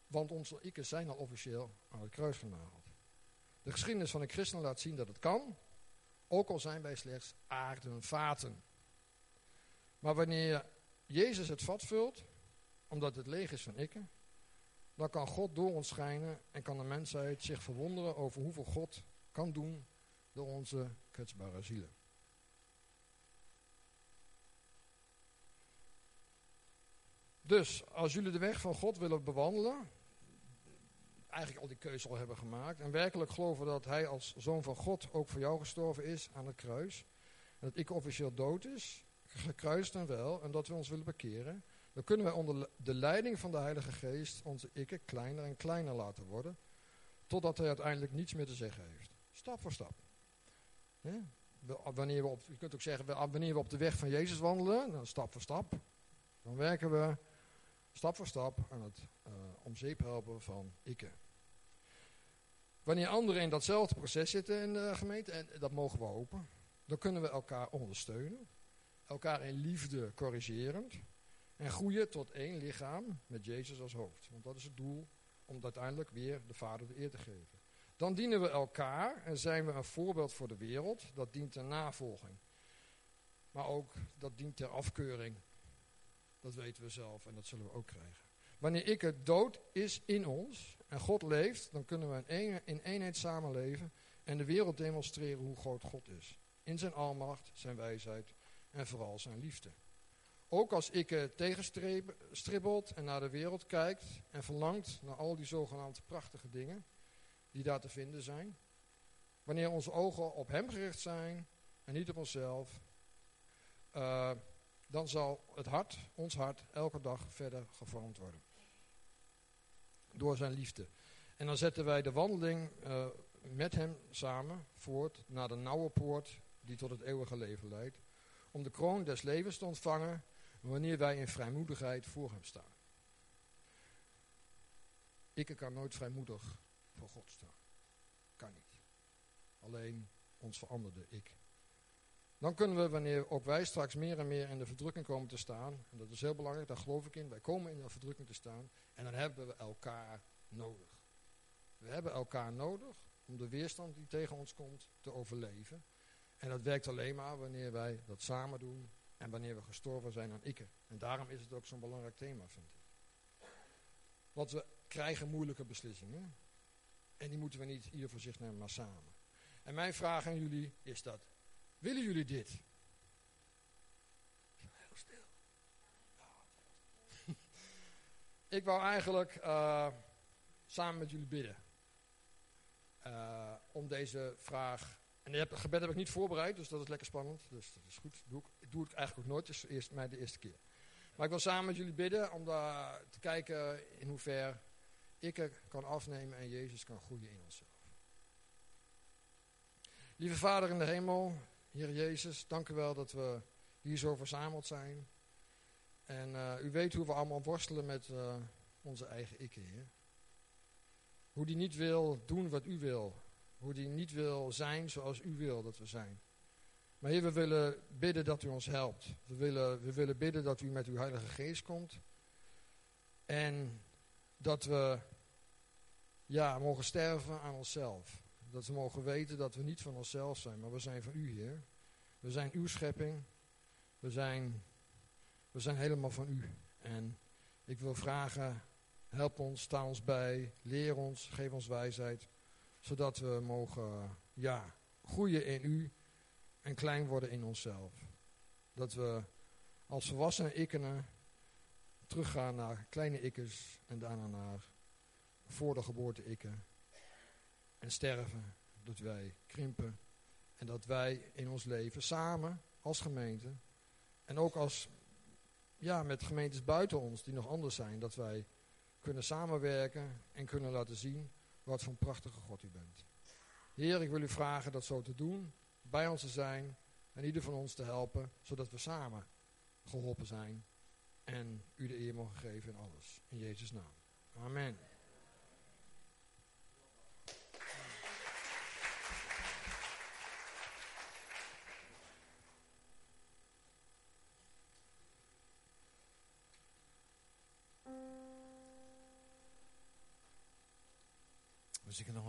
Want onze ikes zijn al officieel aan het kruis genageld. De geschiedenis van de christen laat zien dat het kan. Ook al zijn wij slechts aarden vaten. Maar wanneer Jezus het vat vult, omdat het leeg is van ikken, dan kan God door ons schijnen en kan de mensheid zich verwonderen over hoeveel God kan doen door onze kwetsbare zielen. Dus als jullie de weg van God willen bewandelen, eigenlijk al die keuze al hebben gemaakt. En werkelijk geloven dat hij als zoon van God ook voor jou gestorven is aan het kruis. En dat ik officieel dood is, gekruist en wel, en dat we ons willen bekeren. Dan kunnen wij onder de leiding van de Heilige Geest onze ikke kleiner en kleiner laten worden. Totdat hij uiteindelijk niets meer te zeggen heeft. Stap voor stap. Wanneer we op, je kunt ook zeggen, wanneer we op de weg van Jezus wandelen, dan stap voor stap. Dan werken we stap voor stap aan het uh, helpen van ikke. Wanneer anderen in datzelfde proces zitten in de gemeente, en dat mogen we hopen, dan kunnen we elkaar ondersteunen, elkaar in liefde corrigerend en groeien tot één lichaam met Jezus als hoofd. Want dat is het doel om uiteindelijk weer de Vader de eer te geven. Dan dienen we elkaar en zijn we een voorbeeld voor de wereld. Dat dient ter navolging. Maar ook dat dient ter afkeuring. Dat weten we zelf en dat zullen we ook krijgen. Wanneer ik het dood is in ons en God leeft, dan kunnen we in, eenheid samenleven en de wereld demonstreren hoe groot God is. In zijn almacht, zijn wijsheid en vooral zijn liefde. Ook als ikke tegenstribbelt en naar de wereld kijkt en verlangt naar al die zogenaamde prachtige dingen die daar te vinden zijn. Wanneer onze ogen op Hem gericht zijn en niet op onszelf, uh, dan zal het hart, ons hart, elke dag verder gevormd worden. Door zijn liefde. En dan zetten wij de wandeling uh, met hem samen voort naar de nauwe poort die tot het eeuwige leven leidt. Om de kroon des levens te ontvangen wanneer wij in vrijmoedigheid voor hem staan. Ik kan nooit vrijmoedig voor God staan. Kan niet. Alleen ons veranderde ik. Dan kunnen we, wanneer ook wij straks meer en meer in de verdrukking komen te staan, en dat is heel belangrijk, daar geloof ik in, wij komen in de verdrukking te staan, en dan hebben we elkaar nodig. We hebben elkaar nodig om de weerstand die tegen ons komt te overleven. En dat werkt alleen maar wanneer wij dat samen doen en wanneer we gestorven zijn aan ikke. En daarom is het ook zo'n belangrijk thema, vind ik. Want we krijgen moeilijke beslissingen. En die moeten we niet ieder voor zich nemen, maar samen. En mijn vraag aan jullie is dat. Willen jullie dit? Heel stil. ik wou eigenlijk uh, samen met jullie bidden. Uh, om deze vraag en het gebed heb ik niet voorbereid, dus dat is lekker spannend. Dus dat is goed. Doe ik, doe ik eigenlijk ook nooit. Is eerst, mij de eerste keer. Maar ik wil samen met jullie bidden om daar te kijken in hoever ik er kan afnemen en Jezus kan groeien in onszelf. Lieve Vader in de hemel, Heer Jezus, dank u wel dat we hier zo verzameld zijn. En uh, u weet hoe we allemaal worstelen met uh, onze eigen ik. Hoe die niet wil doen wat u wil, hoe die niet wil zijn zoals u wil dat we zijn. Maar Heer, we willen bidden dat u ons helpt. We willen, we willen bidden dat u met uw Heilige Geest komt. En dat we ja, mogen sterven aan onszelf. Dat we mogen weten dat we niet van onszelf zijn, maar we zijn van u, Heer. We zijn uw schepping. We zijn, we zijn helemaal van u. En ik wil vragen, help ons, sta ons bij, leer ons, geef ons wijsheid zodat we mogen ja, groeien in u en klein worden in onszelf. Dat we als volwassenen ikkenen teruggaan naar kleine ikkers en daarna naar voor de geboorte ikken. En sterven, dat wij krimpen en dat wij in ons leven samen als gemeente en ook als ja, met gemeentes buiten ons die nog anders zijn, dat wij kunnen samenwerken en kunnen laten zien wat voor een prachtige God u bent. Heer, ik wil u vragen dat zo te doen, bij ons te zijn en ieder van ons te helpen, zodat we samen geholpen zijn en u de eer mogen geven in alles. In Jezus' naam. Amen. We zingen nog